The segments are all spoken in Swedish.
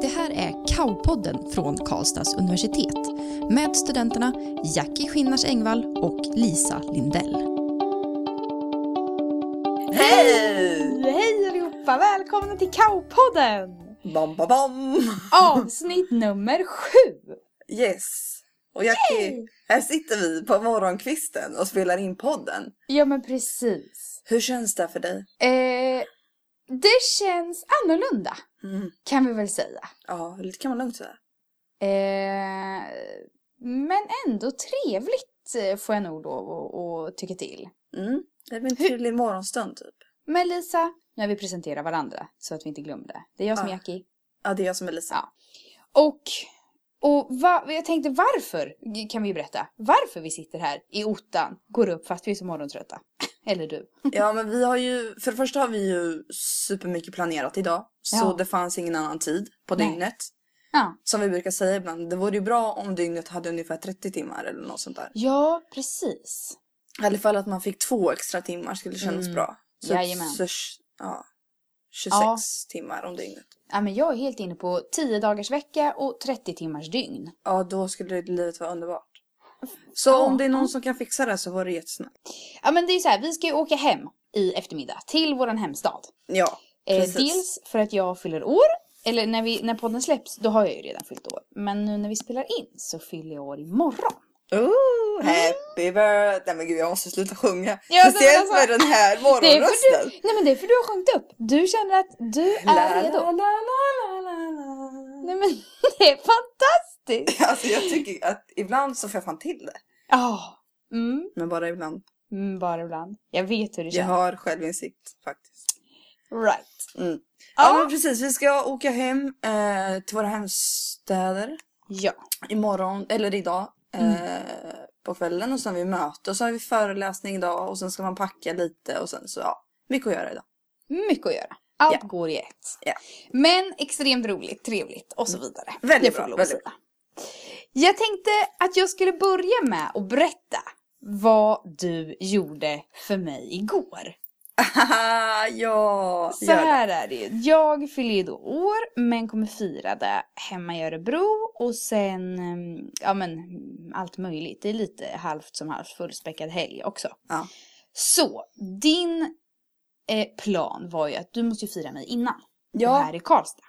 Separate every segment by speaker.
Speaker 1: Det här är Kaupodden från Karlstads universitet med studenterna Jackie Skinnars Engvall och Lisa Lindell.
Speaker 2: Hej!
Speaker 3: Hej allihopa! Välkomna till Kaupodden!
Speaker 2: Bam, bam, bam!
Speaker 3: Avsnitt nummer sju!
Speaker 2: Yes! Och Jackie, här sitter vi på morgonkvisten och spelar in podden.
Speaker 3: Ja men precis.
Speaker 2: Hur känns det för dig?
Speaker 3: Eh, det känns annorlunda
Speaker 2: Mm.
Speaker 3: kan vi väl säga.
Speaker 2: Ja, det kan man lugnt säga.
Speaker 3: Eh, men ändå trevligt eh, får jag nog lov att- tycka till.
Speaker 2: Mm. Det blir en trevlig morgonstund typ.
Speaker 3: Men Lisa, nu har vi presenterat varandra så att vi inte glömmer det. Är jag som är
Speaker 2: Ja.
Speaker 3: Jackie.
Speaker 2: Ja, det är jag som är Lisa.
Speaker 3: Ja. Och, och va, jag tänkte varför, kan vi berätta, varför vi sitter här i ottan, går upp fast vi är så morgontrötta. Eller du.
Speaker 2: Ja, men vi har ju, för det första har vi ju supermycket planerat idag. Så
Speaker 3: Ja.
Speaker 2: det fanns ingen annan tid på
Speaker 3: Nej.
Speaker 2: dygnet.
Speaker 3: Ja.
Speaker 2: Som vi brukar säga ibland, det vore ju bra om dygnet hade ungefär 30 timmar eller något sånt där.
Speaker 3: Ja, precis.
Speaker 2: I alla fall att man fick två extra timmar skulle kännas
Speaker 3: Mm.
Speaker 2: bra. Så,
Speaker 3: Jajamän.
Speaker 2: så, ja, 26
Speaker 3: Ja.
Speaker 2: timmar om dygnet.
Speaker 3: Ja, men jag är helt inne på 10 dagars vecka och 30 timmars dygn.
Speaker 2: Ja, då skulle livet vara underbart. Så
Speaker 3: Ja.
Speaker 2: om det är någon som kan fixa det så var det jättesnällt.
Speaker 3: Ja, men det är så här, vi ska ju åka hem i eftermiddag till våran hemstad.
Speaker 2: Ja,
Speaker 3: Eh,
Speaker 2: precis.
Speaker 3: dels för att jag fyller år, eller när, vi, när podden släpps, då har jag ju redan fyllt år. Men nu när vi spelar in så fyller jag år imorgon.
Speaker 2: Oh, happy birthday! Men gud jag måste sluta sjunga.
Speaker 3: Ja,
Speaker 2: Speciellt
Speaker 3: alltså,
Speaker 2: med den här morgonrösten.
Speaker 3: du, nej men det är för du har sjungit upp. Du känner att du är
Speaker 2: La,
Speaker 3: redo.
Speaker 2: la, la, la, la, la.
Speaker 3: Nej men det är fantastiskt!
Speaker 2: Alltså jag tycker att ibland så får jag fan till det.
Speaker 3: Ja. Mm.
Speaker 2: Men bara ibland.
Speaker 3: Mm, bara ibland. Jag vet hur det
Speaker 2: Jag
Speaker 3: känns.
Speaker 2: har självinsikt faktiskt.
Speaker 3: Right.
Speaker 2: Mm.
Speaker 3: Ja.
Speaker 2: Ja men precis, vi ska åka hem eh, till våra hemstäder
Speaker 3: Ja.
Speaker 2: imorgon, eller idag. Eh, på kvällen och sen vi möte och så har vi föreläsning idag och sen ska man packa lite och sen så ja, mycket att göra idag.
Speaker 3: Mycket att göra. Allt
Speaker 2: Ja.
Speaker 3: går i ett.
Speaker 2: Ja.
Speaker 3: Men extremt roligt, trevligt och så vidare.
Speaker 2: Väldigt
Speaker 3: Det får
Speaker 2: bra,
Speaker 3: jag lov att
Speaker 2: väldigt
Speaker 3: säga. Jag tänkte att jag skulle börja med att berätta vad du gjorde för mig igår.
Speaker 2: ja,
Speaker 3: Så här är det ju. Jag fyller ju då år men kommer fira det hemma i Örebro och sen, mm, ja men allt möjligt. Det är lite halvt som halvt fullspäckad helg också.
Speaker 2: Ja.
Speaker 3: Så, din eh, plan var ju att du måste fira mig innan.
Speaker 2: Ja.
Speaker 3: Här i Karlstad.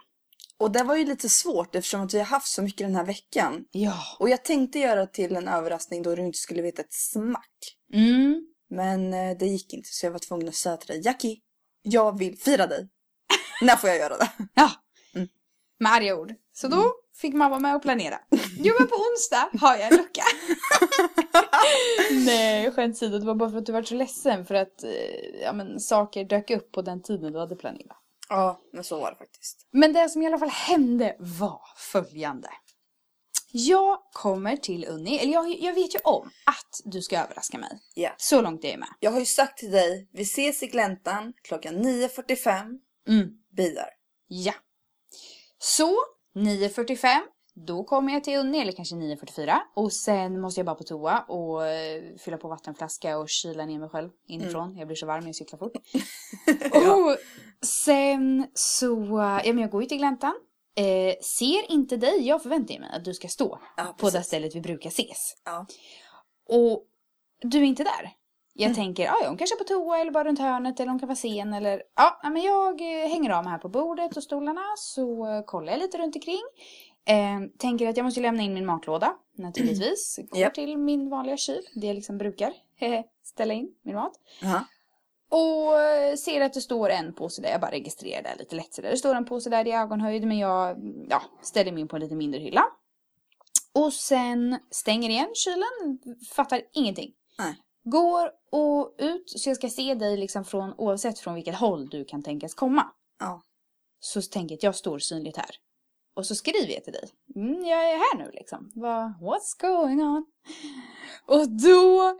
Speaker 2: Och det var ju lite svårt eftersom att vi har haft så mycket den här veckan.
Speaker 3: Ja.
Speaker 2: Och jag tänkte göra till en överraskning då du inte skulle veta ett smack.
Speaker 3: Mm.
Speaker 2: Men eh, det gick inte så jag var tvungen att säga till dig, Jackie, jag vill fira dig. När får jag göra det?
Speaker 3: Ja.
Speaker 2: Mm.
Speaker 3: Med arga ord. Så då fick man vara med och planera. Jo men på onsdag har jag en lucka. Nej skämt åsido, det var bara för att du var så ledsen för att eh, ja, men, saker dök upp på den tiden du hade planerat.
Speaker 2: Ja, men så var det faktiskt.
Speaker 3: Men det som i alla fall hände var följande. Jag kommer till Unni, eller jag, jag vet ju om att du ska överraska mig.
Speaker 2: Ja.
Speaker 3: Så långt är jag med.
Speaker 2: Jag har ju sagt till dig, vi ses i gläntan klockan 9.45.
Speaker 3: Mm.
Speaker 2: Bilar.
Speaker 3: Ja. Så 9.45, då kommer jag till Unni, eller kanske 9.44. Och sen måste jag bara på toa och eh, fylla på vattenflaska och kyla ner mig själv inifrån. Jag blir så varm när jag cyklar fort. Och sen så, eh, ja men jag går ju till gläntan. Eh, ser inte dig, jag förväntar mig att du ska stå
Speaker 2: Ja,
Speaker 3: på det stället vi brukar ses.
Speaker 2: Ja.
Speaker 3: Och du är inte där. Jag tänker, ja, hon kanske är på toa eller bara runt hörnet eller hon kan vara sen eller ja, men jag eh, hänger av mig här på bordet och stolarna så kollar jag lite runt omkring. Eh, tänker att jag måste lämna in min matlåda naturligtvis. Går
Speaker 2: Japp.
Speaker 3: till min vanliga kyl, det jag liksom brukar ställa in min mat.
Speaker 2: Aha.
Speaker 3: Och eh, ser att det står en påse där, jag bara registrerar det lite lätt sådär. Det står en påse där i ögonhöjd men jag ja, ställer mig in på en lite mindre hylla. Och sen stänger igen kylen, fattar ingenting.
Speaker 2: Nej.
Speaker 3: Går och ut så jag ska se dig liksom från, oavsett från vilket håll du kan tänkas komma.
Speaker 2: Ja.
Speaker 3: Så tänker jag att jag står synligt här. Och så skriver jag till dig. Mm, jag är här nu liksom. Vad, what's going on? Och då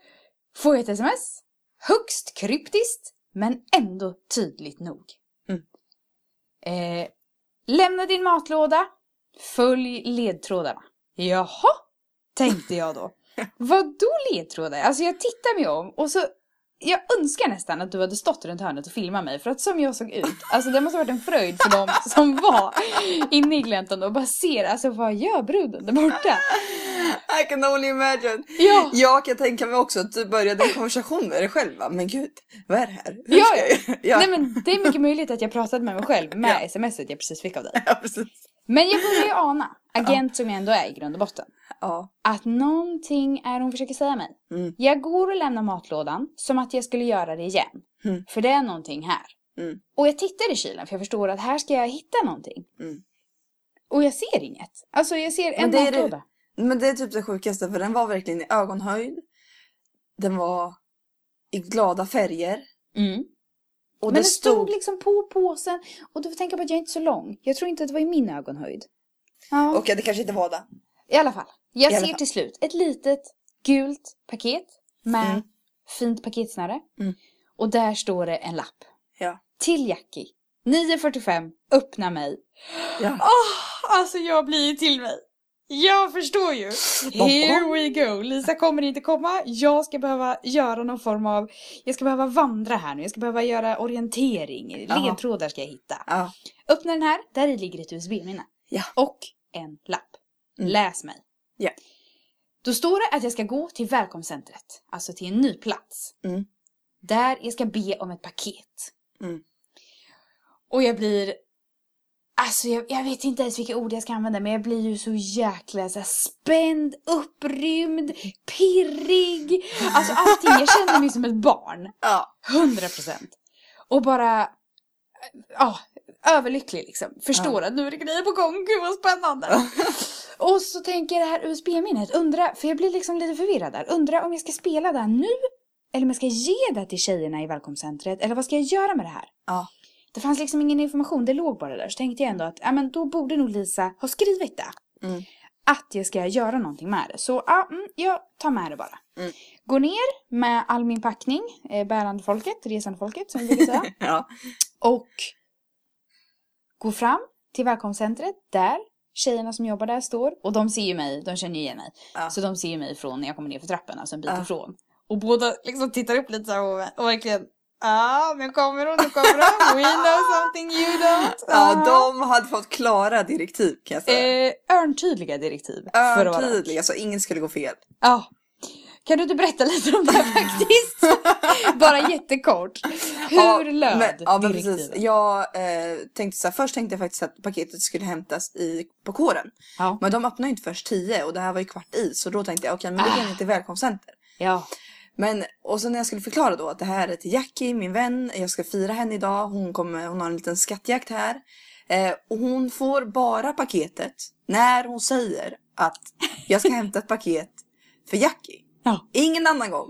Speaker 3: får jag ett sms. Högst kryptiskt, men ändå tydligt nog.
Speaker 2: Mm.
Speaker 3: Eh, lämna din matlåda. Följ ledtrådarna. Jaha, tänkte jag då. Vad då ledtrådar? Alltså jag tittar mig om och så jag önskar nästan att du hade stått runt hörnet och filmat mig för att som jag såg ut, alltså det måste ha varit en fröjd för dem som var inne i gläntan och bara ser, alltså vad gör bruden där borta?
Speaker 2: I can only imagine.
Speaker 3: Ja.
Speaker 2: Jag kan tänka mig också att du började en konversation med dig själv. Men gud, vad är det här? Hur
Speaker 3: Ja,
Speaker 2: ska jag- ja.
Speaker 3: Nej men det är mycket möjligt att jag pratade med mig själv med
Speaker 2: Ja.
Speaker 3: smset jag precis fick av dig.
Speaker 2: ja, precis.
Speaker 3: Men jag börjar ju ana, agent som jag ändå är i grund och botten,
Speaker 2: Ja.
Speaker 3: att någonting är hon försöker säga mig.
Speaker 2: Mm.
Speaker 3: Jag går och lämnar matlådan som att jag skulle göra det igen.
Speaker 2: Mm.
Speaker 3: För det är någonting här.
Speaker 2: Mm.
Speaker 3: Och jag tittar i kylen för jag förstår att här ska jag hitta någonting.
Speaker 2: Mm.
Speaker 3: Och jag ser inget. Alltså jag ser en
Speaker 2: Men är det-
Speaker 3: matlåda.
Speaker 2: Men det är typ det sjukaste för den var verkligen i ögonhöjd. Den var i glada färger.
Speaker 3: Mm. Men
Speaker 2: det,
Speaker 3: det stod
Speaker 2: stod...
Speaker 3: liksom på påsen. Och du får tänka på att jag är inte så lång. Jag tror inte att det var i min ögonhöjd. Ja.
Speaker 2: Okej, det kanske inte var det.
Speaker 3: I alla fall. Jag
Speaker 2: alla
Speaker 3: ser
Speaker 2: fall.
Speaker 3: till slut ett litet gult paket med
Speaker 2: Mm.
Speaker 3: fint paketsnäre.
Speaker 2: Mm.
Speaker 3: Och där står det en lapp.
Speaker 2: Ja.
Speaker 3: Till Jackie. 9.45. Öppna mig.
Speaker 2: Ja.
Speaker 3: Åh, alltså jag blir ju till mig. Jag förstår ju. Here we go. Lisa kommer inte komma. Jag ska behöva göra någon form av... Jag ska behöva vandra här nu. Jag ska behöva göra orientering. Ledtrådar ska jag hitta.
Speaker 2: Ja.
Speaker 3: Öppna den här. Där i ligger ett USB-minne.
Speaker 2: Ja.
Speaker 3: Och en lapp.
Speaker 2: Mm.
Speaker 3: Läs mig.
Speaker 2: Ja.
Speaker 3: Då står det att jag ska gå till välkomstcentret. Alltså till en ny plats.
Speaker 2: Mm.
Speaker 3: Där jag ska be om ett paket.
Speaker 2: Mm.
Speaker 3: Och jag blir... Alltså jag, jag vet inte ens vilka ord jag ska använda men jag blir ju så jäkla så här, spänd, upprymd, pirrig. Alltså allting. Jag känner mig som ett barn.
Speaker 2: Ja.
Speaker 3: 100 procent. Och bara... Ja, överlycklig liksom. Förstår att nu är det grejer på gång. Gud vad spännande. Och så tänker jag det här USB-minnet. Undra, för jag blir liksom lite förvirrad där. Undra om jag ska spela det här nu. Eller om jag ska ge det till tjejerna i välkomstcentret. Eller vad ska jag göra med det här?
Speaker 2: Ja.
Speaker 3: Det fanns liksom ingen information, det låg bara där. Så tänkte jag ändå att, ja men då borde nog Lisa ha skrivit det.
Speaker 2: Mm.
Speaker 3: Att jag ska göra någonting med det. Så ja, mm, jag tar med det bara.
Speaker 2: Mm.
Speaker 3: Går ner med all min packning, eh, bärande folket, resande folket som vi brukar säga.
Speaker 2: Ja.
Speaker 3: och går fram till välkomstcentret där tjejerna som jobbar där står. Och de ser ju mig, de känner ju igen mig.
Speaker 2: Ja.
Speaker 3: Så de ser ju mig från när jag kommer ner för trappan, alltså en bit
Speaker 2: Ja.
Speaker 3: ifrån. Och båda liksom tittar upp lite så här och, och verkligen Ja, nu kommer hon, nu kommer hon. We know something you don't.
Speaker 2: ja,
Speaker 3: Ah.
Speaker 2: de hade fått klara direktiv kan jag säga.
Speaker 3: Eh, örntydliga direktiv.
Speaker 2: Örntydliga, så ingen skulle gå fel.
Speaker 3: Ja. Kan du inte berätta lite om det här faktiskt? Bara jättekort. Hur löd
Speaker 2: men, ja, men precis. Jag eh, tänkte så här, först tänkte jag faktiskt att paketet skulle hämtas i, på kåren.
Speaker 3: Ja.
Speaker 2: Men de öppnade ju inte först 10 och det här var ju kvart i. Så då tänkte jag okej, men då
Speaker 3: Ah.
Speaker 2: går ni till välkomstcenter.
Speaker 3: ja.
Speaker 2: Men och sen när jag skulle förklara då att det här är till Jackie, min vän. Jag ska fira henne idag. Hon, kommer, hon har en liten skattjakt här. Eh, och hon får bara paketet när hon säger att jag ska hämta ett paket för Jackie.
Speaker 3: Ja.
Speaker 2: Ingen annan gång.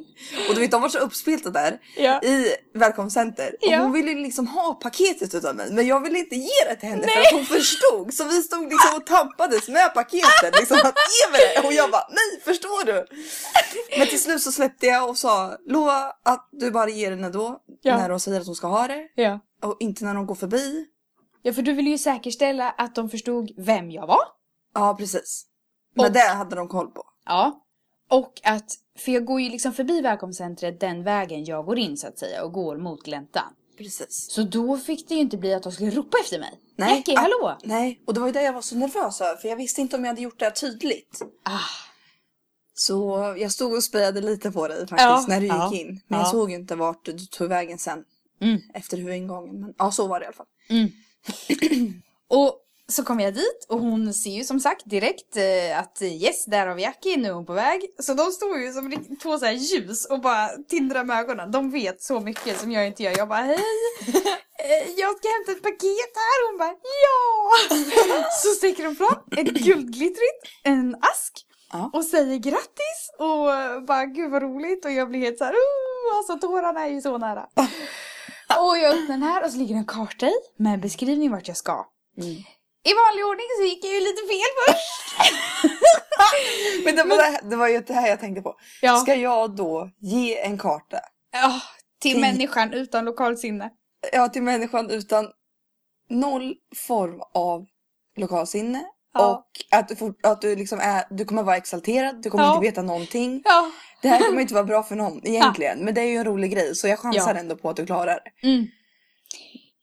Speaker 2: Och du vet, de var så uppspelta där
Speaker 3: Ja.
Speaker 2: i välkomstcenter. Och
Speaker 3: Ja.
Speaker 2: hon ville liksom ha paketet utav mig. Men jag ville inte ge det till henne för att hon förstod. Så vi stod liksom och tampades med paketet. Liksom att ge mig det. Och jag bara, nej förstår du? Men till slut så släppte jag och sa, lova att du bara ger henne då. När hon säger att hon ska ha det. Och inte när hon går förbi.
Speaker 3: Ja, för du ville ju säkerställa att de förstod vem jag var.
Speaker 2: Ja precis. Men
Speaker 3: Och-
Speaker 2: det hade de koll på.
Speaker 3: Ja. Och att, för jag går ju liksom förbi välkomstcentret den vägen jag går in så att säga och går mot gläntan.
Speaker 2: Precis.
Speaker 3: Så då fick det ju inte bli att de skulle ropa efter mig.
Speaker 2: Nej.
Speaker 3: Jackie,
Speaker 2: Ah.
Speaker 3: hallå!
Speaker 2: Nej, och det var ju det jag var så nervös över. För jag visste inte om jag hade gjort det här tydligt.
Speaker 3: Ah,
Speaker 2: Så jag stod och spejade lite på dig faktiskt
Speaker 3: Ja,
Speaker 2: när du gick
Speaker 3: ja,
Speaker 2: in. Men jag
Speaker 3: ja.
Speaker 2: såg ju inte vart du tog vägen sen.
Speaker 3: Mm.
Speaker 2: Efter huvudingången. Men ja, så var det i alla fall.
Speaker 3: Och så kom jag dit och hon ser ju som sagt direkt eh, att yes, där har vi Jackie, nu är hon på väg. Så de står ju som två så här ljus och bara tindrar med ögonen. De vet så mycket som jag inte gör. Jag bara hej, eh, jag ska hämta ett paket här. Hon bara ja! Så sticker de fram ett guldglittrigt, en ask.
Speaker 2: Ja.
Speaker 3: Och säger grattis och bara gud vad roligt och jag blir helt så här, oh, alltså tårarna är ju så nära. Och jag öppnar den här och så ligger det en karta i med beskrivning vart jag ska. I vanlig ordning så gick jag ju lite fel först.
Speaker 2: Men det var, det, det var ju det här jag tänkte på.
Speaker 3: Ja.
Speaker 2: Ska jag då ge en karta?
Speaker 3: Ja, till
Speaker 2: Till-
Speaker 3: människan utan lokalsinne.
Speaker 2: Ja, till människan utan noll form av lokalsinne.
Speaker 3: Ja.
Speaker 2: Och att du, att du liksom är, du kommer vara exalterad, du kommer
Speaker 3: Ja.
Speaker 2: inte veta någonting.
Speaker 3: Ja.
Speaker 2: Det här kommer inte vara bra för någon egentligen. Men det är ju en rolig grej så jag chansar ändå på att du klarar det.
Speaker 3: Mm.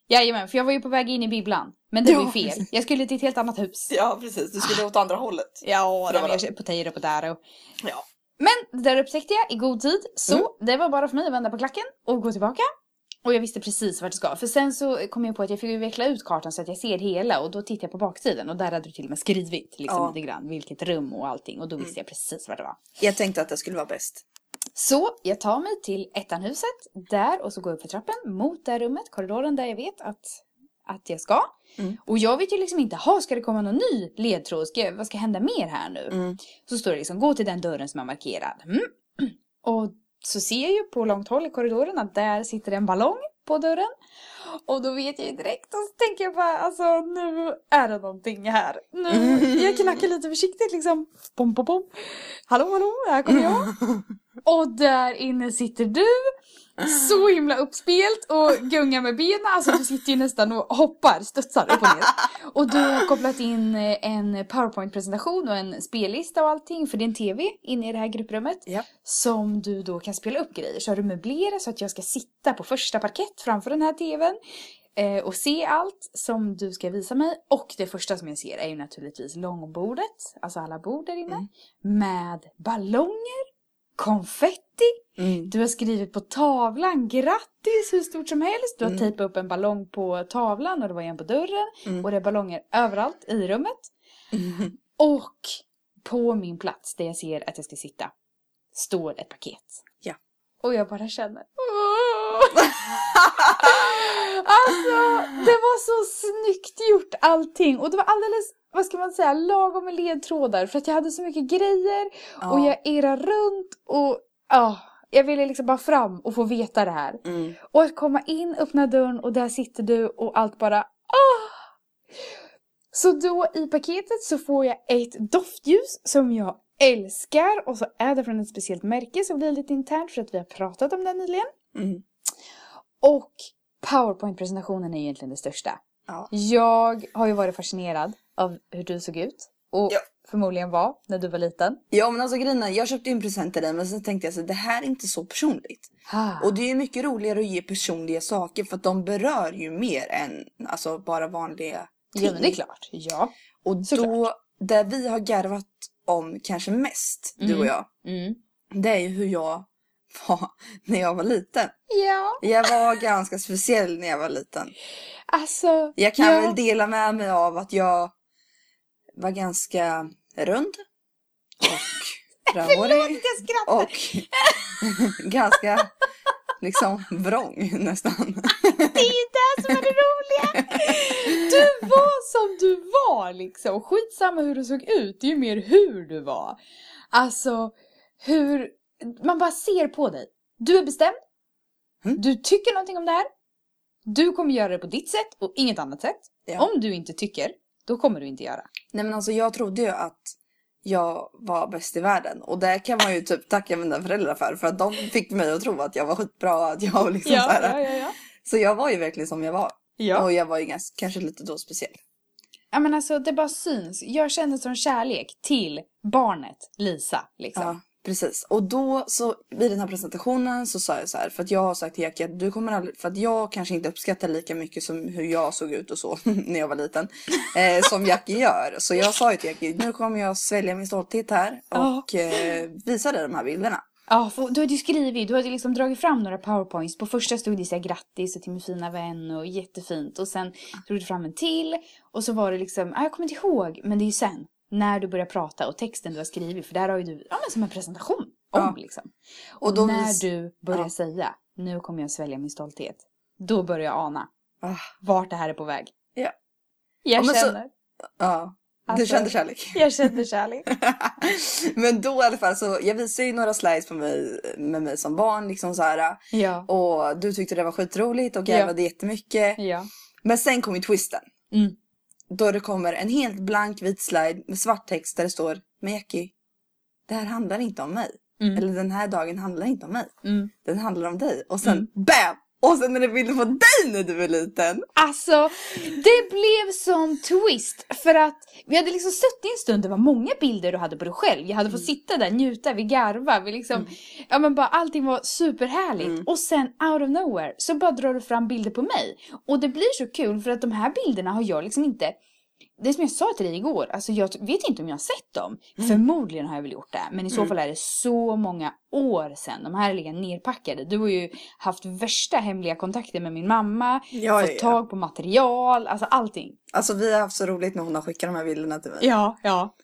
Speaker 3: Jajamän, för jag var ju på väg in i bibblan. Men det
Speaker 2: Ja,
Speaker 3: var ju fel.
Speaker 2: precis.
Speaker 3: Jag skulle till ett helt annat hus.
Speaker 2: Ja precis, du skulle åt andra hållet.
Speaker 3: Ja,
Speaker 2: det var det.
Speaker 3: jag på Daro.
Speaker 2: Ja.
Speaker 3: Men det där upptäckte jag i god tid. Så
Speaker 2: Mm.
Speaker 3: det var bara för mig att vända på klacken och gå tillbaka. Och jag visste precis vart det ska. För sen så kom jag på att jag fick ju veckla ut kartan så att jag ser hela. Och då tittar jag på baksidan och där hade du till och med skrivit liksom
Speaker 2: Ja.
Speaker 3: lite grann vilket rum och allting. Och då visste jag precis vart det var.
Speaker 2: Jag tänkte att det skulle vara bäst.
Speaker 3: Så jag tar mig till ettanhuset där och så går jag upp för trappen mot det rummet, korridoren där jag vet att, att jag ska.
Speaker 2: Mm.
Speaker 3: Och jag vet ju liksom inte, ha ska det komma någon ny ledtråd? Ska, vad ska hända mer här nu?
Speaker 2: Mm.
Speaker 3: Så står det liksom, gå till den dörren som är markerad. Mm. Och så ser jag ju på långt håll i korridoren att där sitter en ballong på dörren. Och då vet jag ju direkt och så tänker jag bara alltså nu är det någonting här. Nu, jag knackar lite försiktigt liksom. Bom, bom, bom. Hallå, hallå, här kommer jag. Och där inne sitter du. Så himla uppspelt och gungar med benen. Alltså du sitter ju nästan och hoppar, studsar upp och ner. Och du har kopplat in eh, en powerpoint-presentation och en spellista och allting. För en tv inne i det här grupprummet.
Speaker 2: Ja.
Speaker 3: Som du då kan spela upp grejer. Så har du möblerat så att jag ska sitta på första parkett framför den här tvn. Eh, och se allt som du ska visa mig. Och det första som jag ser är ju naturligtvis långbordet. Alltså alla bord där inne.
Speaker 2: Mm.
Speaker 3: Med ballonger, konfetti.
Speaker 2: Mm.
Speaker 3: Du har skrivit på tavlan grattis hur stort som helst. Du har
Speaker 2: Mm.
Speaker 3: tejpat upp en ballong på tavlan och det var en på dörren.
Speaker 2: Mm.
Speaker 3: Och det är ballonger överallt i rummet.
Speaker 2: Mm.
Speaker 3: Och på min plats där jag ser att jag ska sitta står ett paket.
Speaker 2: Ja.
Speaker 3: Och jag bara känner "Åh." Alltså det var så snyggt gjort allting och det var alldeles, vad ska man säga, lagom med ledtrådar för att jag hade så mycket grejer och
Speaker 2: Ja.
Speaker 3: jag irrade runt och ja, jag ville liksom bara fram och få veta det här.
Speaker 2: Mm.
Speaker 3: Och att komma in, öppna dörren och där sitter du och allt bara ah! Så då i paketet så får jag ett doftljus som jag älskar och så är det från ett speciellt märke som blir lite internt för att vi har pratat om det nyligen.
Speaker 2: Mm.
Speaker 3: Och powerpoint-presentationen är egentligen det största.
Speaker 2: Ja.
Speaker 3: Jag har ju varit fascinerad av hur du såg ut och
Speaker 2: Ja.
Speaker 3: Förmodligen var när du var liten.
Speaker 2: ja men alltså grejen jag köpte ju en present till dig men sen tänkte jag så det här är inte så personligt. Och det är ju mycket roligare att ge personliga saker för att de berör ju mer än alltså bara vanliga
Speaker 3: ja men det är klart, ja.
Speaker 2: Och då,
Speaker 3: Såklart.
Speaker 2: det vi har garvat om kanske mest, du
Speaker 3: Mm.
Speaker 2: och jag,
Speaker 3: Mm.
Speaker 2: det är ju hur jag var när jag var liten.
Speaker 3: Ja,
Speaker 2: Jag var ganska speciell när jag var liten.
Speaker 3: alltså.
Speaker 2: Jag kan
Speaker 3: ja.
Speaker 2: väl dela med mig av att jag var ganska rund. Och rödhårig. Och ganska liksom vrång nästan.
Speaker 3: Det är ju det som är det roliga! Du var som du var liksom. Skitsamma hur du såg ut, det är ju mer hur du var. Alltså, hur... Man bara ser på dig. Du är bestämd.
Speaker 2: Mm.
Speaker 3: Du tycker någonting om det här. Du kommer göra det på ditt sätt och inget annat sätt.
Speaker 2: Ja.
Speaker 3: Om du inte tycker, då kommer du inte göra.
Speaker 2: Nej men alltså jag trodde ju att jag var bäst i världen. Och det kan man ju typ tacka mina föräldrar för. För att de fick mig att tro att jag var skitbra. Att jag liksom så, här,
Speaker 3: ja, ja.
Speaker 2: så jag var ju verkligen som jag var.
Speaker 3: Ja.
Speaker 2: Och jag var ju ganska, kanske lite då speciell.
Speaker 3: ja men alltså det bara syns. Jag kände sån kärlek till barnet Lisa liksom.
Speaker 2: Precis. Och då så vid den här presentationen så sa jag så här. För att jag har sagt till Jackie att du kommer aldrig, för att jag kanske inte uppskattar lika mycket som hur jag såg ut och så när jag var liten. Eh, som Jackie gör. Så jag sa ju till Jackie, nu kommer jag svälja min stolthet här. Och eh, visa dig de här bilderna.
Speaker 3: Ja, för du hade ju skrivit, du hade liksom dragit fram några powerpoints. På första stod det så här, grattis och till min fina vän och jättefint. Och sen drog du fram en till. Och så var det liksom, ah, jag kommer inte ihåg, men det är ju sen. När du börjar prata och texten du har skrivit. För där har ju du, ja men som en presentation. Om
Speaker 2: Ja.
Speaker 3: liksom. Och,
Speaker 2: Och då
Speaker 3: när
Speaker 2: vis-
Speaker 3: du börjar
Speaker 2: Ja.
Speaker 3: säga, nu kommer jag svälja min stolthet. Då börjar jag ana
Speaker 2: Ah,
Speaker 3: vart det här är på väg.
Speaker 2: Ja.
Speaker 3: Jag
Speaker 2: Ja, men så-
Speaker 3: känner,
Speaker 2: ja, du
Speaker 3: Alltså-
Speaker 2: kände kärlek.
Speaker 3: jag känner kärlek.
Speaker 2: Men då i alla fall så, jag visade ju några slides på mig, med mig som barn liksom så här.
Speaker 3: Ja.
Speaker 2: Och du tyckte det var skitroligt och garvade jättemycket.
Speaker 3: Ja.
Speaker 2: Men sen kom ju twisten.
Speaker 3: Mm.
Speaker 2: Då det kommer en helt blank vit slide med svart text där det står Jackie, det här handlar inte om mig.
Speaker 3: Mm.
Speaker 2: Eller den här dagen handlar inte om mig.
Speaker 3: Mm.
Speaker 2: Den handlar om dig. Och sen
Speaker 3: Mm.
Speaker 2: BAM! Och sen är det bilder på dig när du är liten.
Speaker 3: Alltså, det blev sån twist. För att vi hade liksom suttit i en stund, det var många bilder du hade på dig själv. Jag hade fått sitta där, njuta, vi garva, vi liksom, ja men bara allting var superhärligt. Och sen out of nowhere så bara drar du fram bilder på mig. Och det blir så kul för att de här bilderna har jag liksom inte det som jag sa till dig igår, alltså jag vet inte om jag har sett dem. Förmodligen har jag väl gjort det, men i så fall är det så många år sedan. De här ligger nerpackade. Du har ju haft värsta hemliga kontakter med min mamma,
Speaker 2: Ja,
Speaker 3: fått
Speaker 2: ja, ja.
Speaker 3: tag på material, alltså allting.
Speaker 2: Alltså vi har haft så roligt när hon har skickat de här bilderna till mig.
Speaker 3: Ja, ja.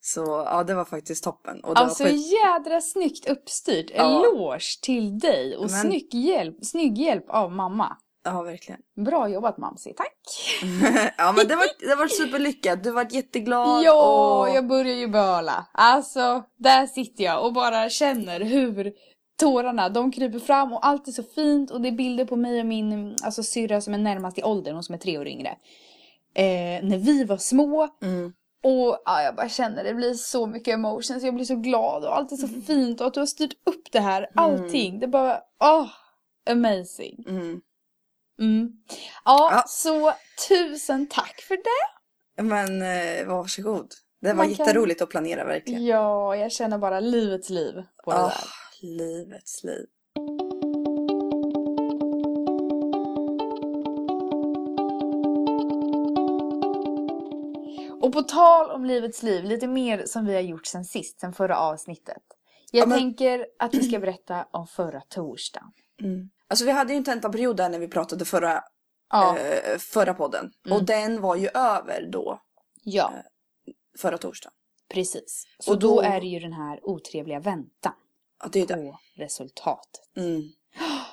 Speaker 2: Så ja, det var faktiskt toppen. Och det
Speaker 3: Alltså
Speaker 2: var skit...
Speaker 3: jädra snyggt uppstyrt.
Speaker 2: Ja.
Speaker 3: Eloge till dig och
Speaker 2: Men-
Speaker 3: snygg, hjälp, snygg hjälp av mamma.
Speaker 2: Ja, verkligen.
Speaker 3: Bra jobbat mamsi, tack!
Speaker 2: ja, men det var, det var superlyckat. Du var jätteglad.
Speaker 3: Ja,
Speaker 2: och...
Speaker 3: jag börjar ju böla. Alltså, där sitter jag och bara känner hur tårarna, de kryper fram och allt är så fint och det är bilder på mig och min alltså, syrra som är närmast i åldern, hon som är tre år yngre. Eh, när vi var små
Speaker 2: Mm.
Speaker 3: och ja, jag bara känner det blir så mycket emotions, jag blir så glad och allt är så fint och att du har styrt upp det här, allting. Det är bara, åh, amazing.
Speaker 2: Mm.
Speaker 3: Ja,
Speaker 2: Ja.
Speaker 3: så tusen tack för det.
Speaker 2: Men eh, varsågod. Det var
Speaker 3: Man kan-
Speaker 2: jätteroligt att planera verkligen.
Speaker 3: Ja, jag känner bara livets liv på det
Speaker 2: Ah,
Speaker 3: där.
Speaker 2: livets liv.
Speaker 3: Och på tal om livets liv, lite mer som vi har gjort sen sist, sen förra avsnittet. Jag
Speaker 2: Ja, men-
Speaker 3: tänker att vi ska berätta om förra torsdagen.
Speaker 2: Mm. Alltså vi hade ju en tentaperiod där när vi pratade förra,
Speaker 3: Ja,
Speaker 2: eh, förra podden.
Speaker 3: Mm.
Speaker 2: Och den var ju över då,
Speaker 3: ja
Speaker 2: förra torsdagen.
Speaker 3: precis. Så
Speaker 2: Och
Speaker 3: då...
Speaker 2: då-
Speaker 3: är det ju den här otrevliga väntan
Speaker 2: Ja, det är det.
Speaker 3: på resultatet.
Speaker 2: Mm.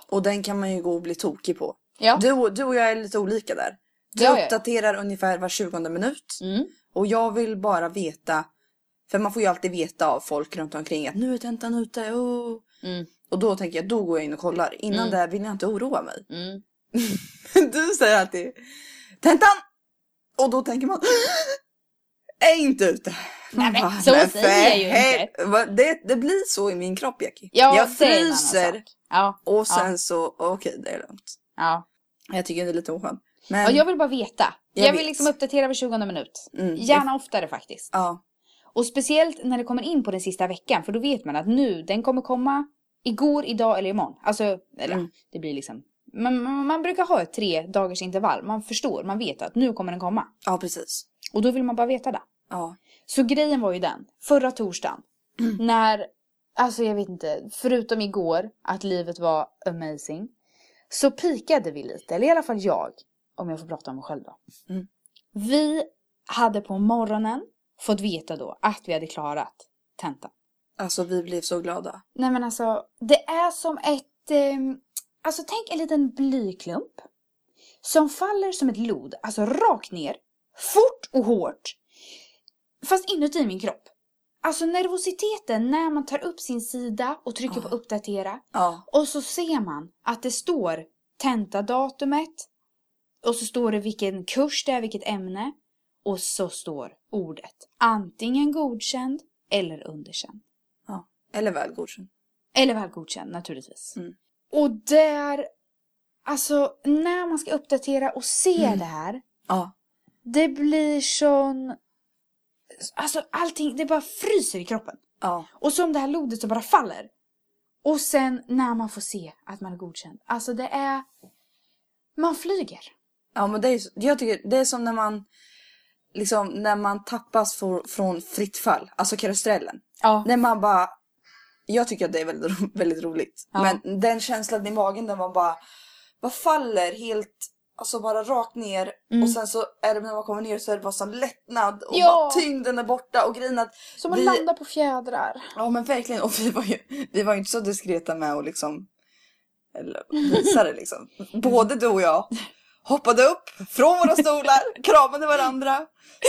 Speaker 2: Och den kan man ju gå och bli tokig på.
Speaker 3: Ja.
Speaker 2: Du, du och jag är lite olika där. Du uppdaterar ungefär var 20 minut.
Speaker 3: Mm.
Speaker 2: Och jag vill bara veta, för man får ju alltid veta av folk runt omkring att nu är tentan ute. Oh.
Speaker 3: Mm.
Speaker 2: Och då tänker jag, då går jag in och kollar. Innan
Speaker 3: Mm.
Speaker 2: det vill jag inte oroa mig.
Speaker 3: Mm.
Speaker 2: Du säger alltid tentan! Och då tänker man, är inte ute.
Speaker 3: Nej, men
Speaker 2: bara,
Speaker 3: så
Speaker 2: "Men
Speaker 3: säger jag ju inte."
Speaker 2: Det, det blir så i min kropp Jackie.
Speaker 3: Ja,
Speaker 2: jag fryser.
Speaker 3: Ja,
Speaker 2: och sen
Speaker 3: Ja.
Speaker 2: så, okej det är lugnt.
Speaker 3: ja.
Speaker 2: Jag tycker det är lite oskönt. Men,
Speaker 3: ja, jag vill bara veta.
Speaker 2: Jag
Speaker 3: Jag, vill
Speaker 2: vet.
Speaker 3: liksom uppdatera var 20 minut.
Speaker 2: mm,
Speaker 3: Gärna oftare faktiskt.
Speaker 2: Ja,
Speaker 3: Och speciellt när det kommer in på den sista veckan, för då vet man att nu, den kommer komma igår, idag eller imorgon. Alltså, eller
Speaker 2: Mm.
Speaker 3: det blir liksom... Man, man, man brukar ha ett tre dagars intervall. Man förstår, man vet att nu kommer den komma.
Speaker 2: ja precis.
Speaker 3: Och då vill man bara veta det.
Speaker 2: Ja.
Speaker 3: Så grejen var ju den, förra torsdagen, när, alltså jag vet inte, förutom igår, att livet var amazing, så pikade vi lite, eller i alla fall jag, om jag får prata om mig själv då.
Speaker 2: Mm.
Speaker 3: Vi hade på morgonen fått veta då att vi hade klarat tentan.
Speaker 2: Alltså vi blev så glada.
Speaker 3: Nej men alltså, det är som ett, ehm, alltså tänk en liten blyklump som faller som ett lod, alltså rakt ner, fort och hårt, fast inuti min kropp. Alltså nervositeten när man tar upp sin sida och trycker på
Speaker 2: Ja.
Speaker 3: uppdatera
Speaker 2: Ja,
Speaker 3: och så ser man att det står tentadatumet och så står det vilken kurs det är, vilket ämne och så står ordet antingen godkänd eller underkänd.
Speaker 2: Eller väl godkänd.
Speaker 3: Eller väl godkänd naturligtvis.
Speaker 2: Mm.
Speaker 3: Och där, alltså när man ska uppdatera och se
Speaker 2: Mm.
Speaker 3: det här,
Speaker 2: Ja,
Speaker 3: det blir sån, alltså allting, det bara fryser i kroppen.
Speaker 2: ja.
Speaker 3: Och som det här lodet som bara faller. Och sen när man får se att man är godkänd, alltså det är, man flyger.
Speaker 2: Ja men det är, jag tycker det är som när man liksom när man tappas för, från fritt fall, alltså karustrellen.
Speaker 3: Ja.
Speaker 2: När man bara, jag tycker att det är väldigt, ro- väldigt roligt.
Speaker 3: Ja.
Speaker 2: Men den känslan i magen där man bara, vad faller helt, alltså bara rakt ner.
Speaker 3: Mm.
Speaker 2: Och sen så är det när man kommer ner så är det bara sån lättnad och
Speaker 3: Ja.
Speaker 2: bara tyngden är borta och grejen att,
Speaker 3: Som att
Speaker 2: Vi-
Speaker 3: landa på fjädrar.
Speaker 2: ja men verkligen, och vi var ju, vi var ju inte så diskreta med att liksom, eller visa det liksom. Både du och jag hoppade upp från våra stolar, kramade varandra,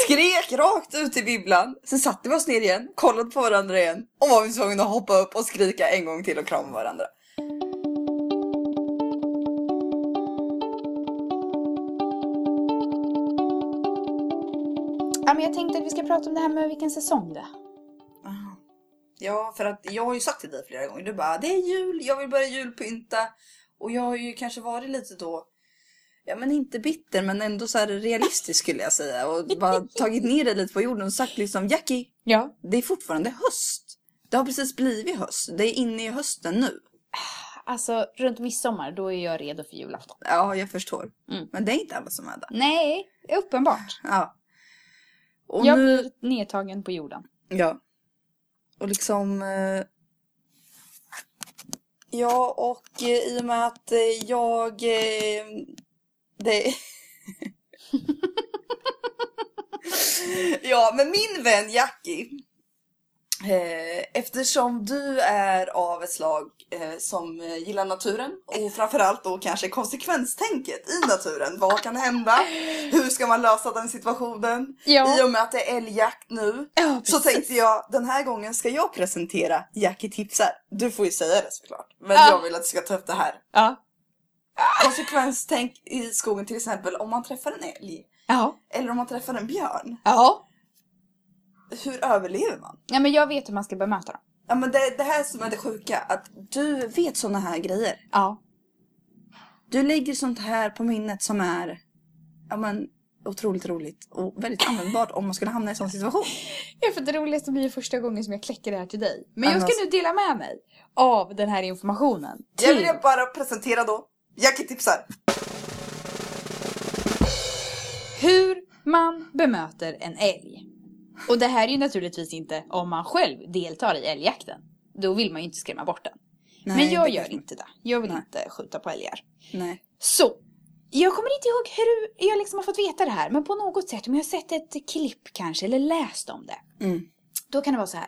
Speaker 2: skrek rakt ut i bibblan. Sen satte vi oss ner igen, kollade på varandra igen och var vi tvungna att hoppa upp och skrika en gång till och krama varandra.
Speaker 3: Ja, men jag tänkte att vi ska prata om det här med vilken säsong det är.
Speaker 2: Ja, för att jag har ju sagt till dig flera gånger, du bara det är jul, jag vill börja julpynta. Och jag har ju kanske varit lite då, ja men inte bitter men ändå så här realistisk skulle jag säga. Och bara tagit ner det lite på jorden och sagt liksom Jackie,
Speaker 3: Ja.
Speaker 2: det är fortfarande höst. Det har precis blivit höst. Det är inne i hösten nu.
Speaker 3: Alltså runt midsommar, då är jag redo för julafton.
Speaker 2: Ja, jag förstår.
Speaker 3: Mm.
Speaker 2: Men det är inte alla som är där.
Speaker 3: Nej, uppenbart.
Speaker 2: Ja. Och
Speaker 3: Jag
Speaker 2: nu...
Speaker 3: blir nedtagen på jorden.
Speaker 2: Ja. Och liksom... Eh, ja, och eh, i och med att eh, jag... Det... ja, men min vän Jackie. Eh, eftersom du är av ett slag eh, som gillar naturen och framförallt då kanske konsekvenstänket i naturen. Vad kan hända? Hur ska man lösa den situationen?
Speaker 3: Ja.
Speaker 2: I och med att det är älgjakt nu
Speaker 3: Ja,
Speaker 2: så tänkte jag, den här gången ska jag presentera Jackie tipsar. Du får ju säga det såklart. Men
Speaker 3: Ja.
Speaker 2: jag vill att du ska ta upp det här.
Speaker 3: Ja.
Speaker 2: Konsekvenstänk i skogen till exempel om man träffar en älg.
Speaker 3: Ja.
Speaker 2: Eller om man träffar en björn.
Speaker 3: Ja.
Speaker 2: Hur överlever man?
Speaker 3: Ja, men jag vet hur man ska bemöta dem.
Speaker 2: Ja men det, det här som är det sjuka. Att du vet såna här grejer.
Speaker 3: Ja.
Speaker 2: Du lägger sånt här på minnet som är ja, men, otroligt roligt och väldigt användbart om man skulle hamna i en sån situation.
Speaker 3: Ja, för det roligaste blir ju första gången som jag kläcker det här till dig. Men jag ska nu dela med mig av den här informationen.
Speaker 2: Jag
Speaker 3: Till...
Speaker 2: vill bara presentera då Jackie tipsar.
Speaker 3: Hur man bemöter en älg. Och det här är ju naturligtvis inte om man själv deltar i älgjakten. Då vill man ju inte skrämma bort den.
Speaker 2: Nej,
Speaker 3: Men jag gör inte det. Jag vill
Speaker 2: Nej.
Speaker 3: inte skjuta på älgar.
Speaker 2: Nej.
Speaker 3: Så. Jag kommer inte ihåg hur jag liksom har fått veta det här. Men på något sätt, om jag har sett ett klipp kanske eller läst om det.
Speaker 2: Mm.
Speaker 3: Då kan det vara så här.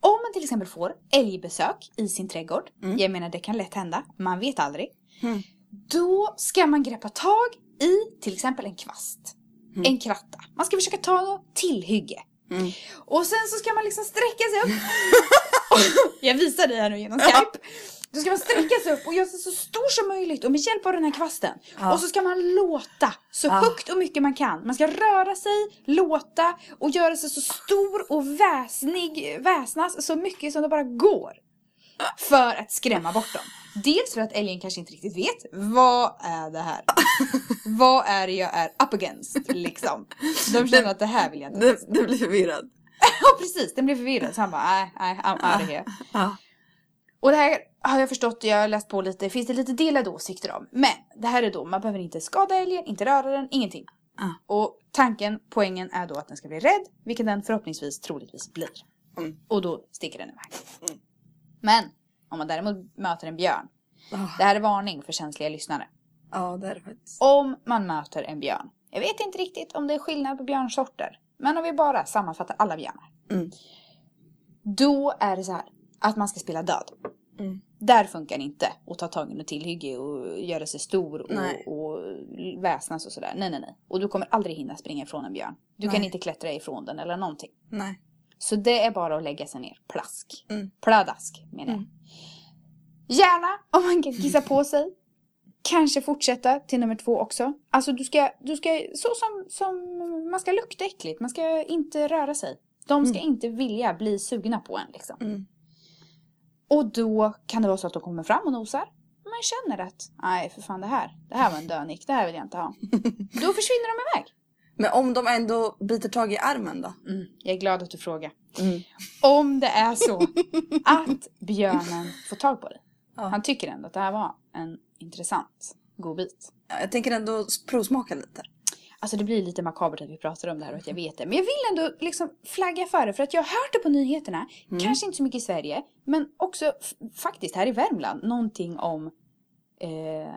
Speaker 3: Om man till exempel får älgbesök i sin trädgård.
Speaker 2: Mm.
Speaker 3: Jag menar det kan lätt hända. Man vet aldrig.
Speaker 2: Mm.
Speaker 3: Då ska man greppa tag i till exempel en kvast. En kratta. Man ska försöka ta något tillhygge.
Speaker 2: Mm.
Speaker 3: Och sen så ska man liksom sträcka sig upp. jag visar dig här nu genom Skype. Då ska man sträcka sig upp och göra sig så stor som möjligt och med hjälp av den här kvasten.
Speaker 2: Ja.
Speaker 3: Och så ska man låta så
Speaker 2: Ja.
Speaker 3: högt och mycket man kan. Man ska röra sig, låta och göra sig så stor och väsnig, väsnas så mycket som det bara går. För att skrämma bort dem. Dels för att älgen kanske inte riktigt vet vad är det här? vad är det jag är up against liksom? De känner att det här vill jag inte.
Speaker 2: Du, du blir förvirrad.
Speaker 3: Ja precis, den blev förvirrad så han bara nej, nej, I'm out of here.
Speaker 2: Ja.
Speaker 3: Och det här har jag förstått, jag har läst på lite, finns det lite delade åsikter om. Men det här är då, man behöver inte skada älgen, inte röra den, ingenting.
Speaker 2: Ah.
Speaker 3: Och tanken, poängen är då att den ska bli rädd, vilket den förhoppningsvis troligtvis blir.
Speaker 2: Mm.
Speaker 3: Och då sticker den iväg.
Speaker 2: Mm.
Speaker 3: Men om man däremot möter en björn,
Speaker 2: Ah.
Speaker 3: det här är varning för känsliga lyssnare.
Speaker 2: Ja, det är det faktiskt.
Speaker 3: Om man möter en björn, jag vet inte riktigt om det är skillnad på björnsorter, men om vi bara sammanfattar alla björnar.
Speaker 2: Mm.
Speaker 3: Då är det så här att man ska spela död.
Speaker 2: Mm.
Speaker 3: Där funkar det inte att ta tag i något tillhygge och göra sig stor och,
Speaker 2: Nej.
Speaker 3: och väsnas och sådär. Nej, nej, nej. Och du kommer aldrig hinna springa ifrån en björn. Du kan
Speaker 2: Nej.
Speaker 3: inte klättra ifrån den eller någonting.
Speaker 2: Nej.
Speaker 3: Så det är bara att lägga sig ner. Plask.
Speaker 2: Mm.
Speaker 3: Pladask menar jag.
Speaker 2: Mm.
Speaker 3: Gärna om man kan kissa på sig. Kanske fortsätta till nummer två också. Alltså du ska, du ska så som, som man ska lukta äckligt. Man ska inte röra sig. De ska inte vilja bli sugna på en liksom.
Speaker 2: Mm.
Speaker 3: Och då kan det vara så att de kommer fram och nosar. Man känner att, nej för fan det här, det här var en dönick, det här vill jag inte ha. Då försvinner de iväg.
Speaker 2: Men om de ändå biter tag i armen då?
Speaker 3: Mm, jag är glad att du frågar.
Speaker 2: Mm.
Speaker 3: Om det är så att björnen får tag på dig.
Speaker 2: Ja.
Speaker 3: Han tycker ändå att det här var en intressant godbit.
Speaker 2: Ja, Jag tänker ändå provsmaka lite.
Speaker 3: Alltså det blir lite makabert att vi pratar om det här och att jag vet det. Men jag vill ändå liksom flagga för det för att jag har hört det på nyheterna. Kanske inte så mycket i Sverige. Men också faktiskt här i Värmland. Någonting om eh,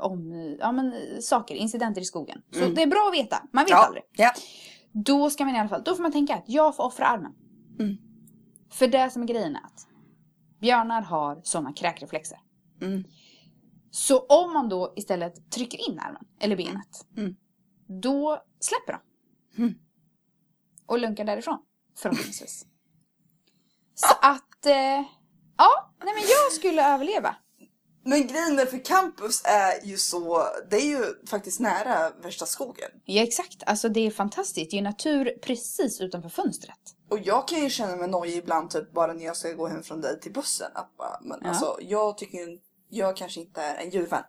Speaker 3: om ja, men, saker, incidenter i skogen. Så det är bra att veta. Man vet
Speaker 2: Ja.
Speaker 3: aldrig.
Speaker 2: Ja.
Speaker 3: Då ska man i alla fall, då får man tänka att jag får offra armen.
Speaker 2: Mm.
Speaker 3: För det som är grejen är att björnar har sådana kräkreflexer.
Speaker 2: Mm.
Speaker 3: Så om man då istället trycker in armen, eller benet,
Speaker 2: Mm.
Speaker 3: då släpper de.
Speaker 2: Mm.
Speaker 3: Och lunkar därifrån, förhoppningsvis. Så att, eh, ja, nej men jag skulle överleva.
Speaker 2: Men grejen är för campus är ju så, det är ju faktiskt nära värsta skogen.
Speaker 3: Ja exakt, alltså det är fantastiskt. Det är ju natur precis utanför fönstret.
Speaker 2: Och jag kan ju känna mig nojig ibland typ bara när jag ska gå hem från dig till bussen. Att bara, men
Speaker 3: Ja.
Speaker 2: alltså jag tycker ju jag kanske inte är en djurvän.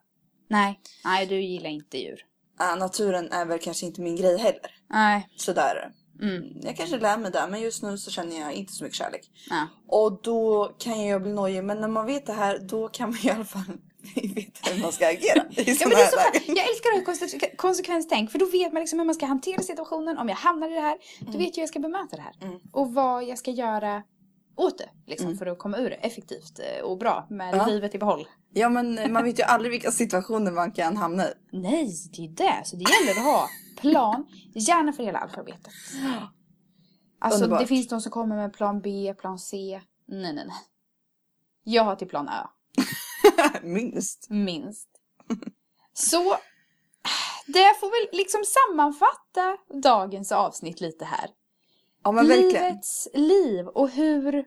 Speaker 3: Nej, nej du gillar inte djur.
Speaker 2: Uh, naturen är väl kanske inte min grej heller.
Speaker 3: Nej.
Speaker 2: Sådär.
Speaker 3: Mm.
Speaker 2: Jag kanske lär mig det, men just nu så känner jag inte så mycket kärlek.
Speaker 3: Ja.
Speaker 2: Och då kan jag bli nojig, men när man vet det här då kan man i alla fall veta hur man ska agera.
Speaker 3: Ja, men det är
Speaker 2: här
Speaker 3: så
Speaker 2: lägen.
Speaker 3: jag älskar att konse- konsekvenstänk för då vet man liksom hur man ska hantera situationen. Om jag hamnar i det här, då vet jag hur jag ska bemöta det här.
Speaker 2: Mm.
Speaker 3: Och vad jag ska göra åt det. Liksom,
Speaker 2: Mm.
Speaker 3: För att komma ur det effektivt eh, och bra med
Speaker 2: Ja.
Speaker 3: livet i behåll.
Speaker 2: Ja men man vet ju aldrig vilka situationer man kan hamna i.
Speaker 3: Nej, det är det. Så det gäller att ha plan, gärna för hela alfabetet. Alltså
Speaker 2: Underbart.
Speaker 3: det finns de som kommer med plan B, plan C. Nej, nej, nej. Jag har till plan Ö,
Speaker 2: Minst.
Speaker 3: minst. Så det får väl liksom sammanfatta dagens avsnitt lite här.
Speaker 2: Ja men verkligen.
Speaker 3: Livets liv och hur...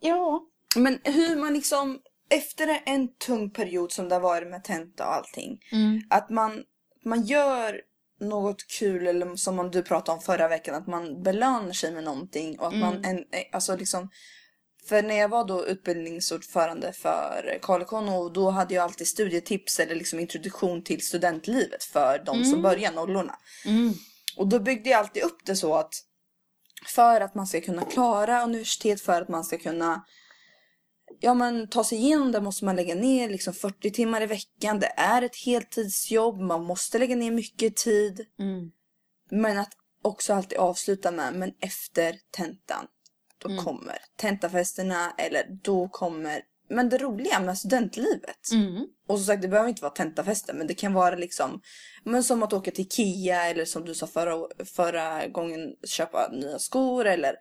Speaker 3: Ja.
Speaker 2: Men hur man liksom efter en tung period som det har varit med tenta och allting.
Speaker 3: Mm.
Speaker 2: Att man, man gör något kul eller som du pratade om förra veckan. Att man belönar sig med någonting. Och att man, en, eh, alltså liksom. För när jag var då utbildningsordförande för Carl och då hade jag alltid studietips eller liksom introduktion till studentlivet för de som börjar nollorna.
Speaker 3: Mm.
Speaker 2: Och då byggde jag alltid upp det så att för att man ska kunna klara universitet, för att man ska kunna ja, men, ta sig igenom det måste man lägga ner liksom 40 timmar i veckan. Det är ett heltidsjobb, man måste lägga ner mycket tid.
Speaker 3: Mm.
Speaker 2: Men att också alltid avsluta med, men efter tentan, då
Speaker 3: Mm.
Speaker 2: kommer tentafesterna eller då kommer, men det roliga med studentlivet.
Speaker 3: Mm.
Speaker 2: Och som sagt, det behöver inte vara tentafester, men det kan vara liksom, men som att åka till Ikea eller som du sa förra, förra gången, köpa nya skor eller,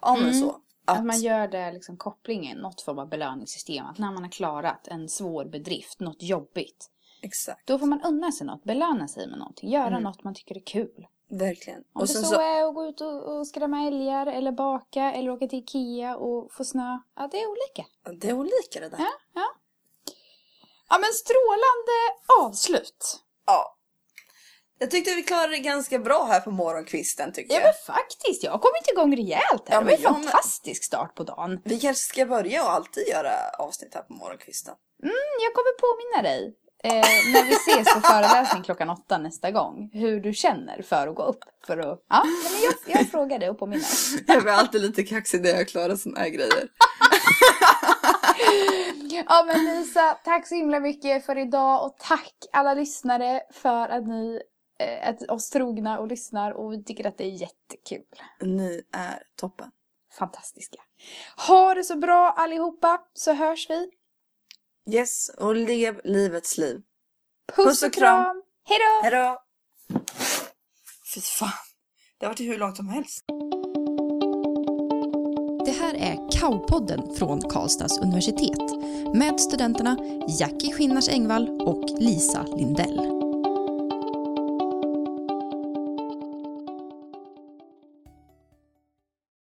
Speaker 2: ja men
Speaker 3: Mm.
Speaker 2: så. Att,
Speaker 3: Att man gör det liksom kopplingen, något form av belöningssystem. Att när man har klarat en svår bedrift, något jobbigt.
Speaker 2: Exakt,
Speaker 3: Då får man unna sig något, belöna sig med någonting. Göra
Speaker 2: Mm.
Speaker 3: något man tycker är kul.
Speaker 2: verkligen.
Speaker 3: Om
Speaker 2: Och
Speaker 3: det så,
Speaker 2: så,
Speaker 3: är att gå ut och, och skrämma älgar eller baka eller åka till Ikea och få snö. Ja, det är olika.
Speaker 2: det är olika det där.
Speaker 3: Ja, ja. Ja, men strålande avslut.
Speaker 2: Ja. Jag tyckte vi klarade det ganska bra här på morgonkvisten tycker
Speaker 3: Ja,
Speaker 2: jag.
Speaker 3: men faktiskt. Jag har kommit igång rejält här.
Speaker 2: Ja,
Speaker 3: det var
Speaker 2: jag
Speaker 3: en
Speaker 2: med.
Speaker 3: fantastisk start på dagen.
Speaker 2: Vi kanske ska börja och alltid göra avsnitt här på morgonkvisten.
Speaker 3: Jag kommer påminna dig eh, när vi ses för föreläsning klockan åtta nästa gång. Hur du känner för att gå upp. För att, ja, men jag, jag frågar dig och påminner.
Speaker 2: Jag blir alltid lite kaxig när jag klarar såna här grejer.
Speaker 3: Ja men Lisa, tack så himla mycket för idag och tack alla lyssnare för att ni eh, är oss trogna och lyssnar och vi tycker att det är jättekul.
Speaker 2: Ni är toppen.
Speaker 3: Fantastiska. Ha det så bra allihopa så hörs vi.
Speaker 2: Yes, och lev livets liv.
Speaker 3: Puss,
Speaker 2: Puss och
Speaker 3: och kram. Hej då!
Speaker 2: Hejdå! Fy fan. Det har varit hur långt som helst.
Speaker 1: Det här är Kaupodden från Karlstads universitet med studenterna Jackie Skinnars Engvall och Lisa Lindell.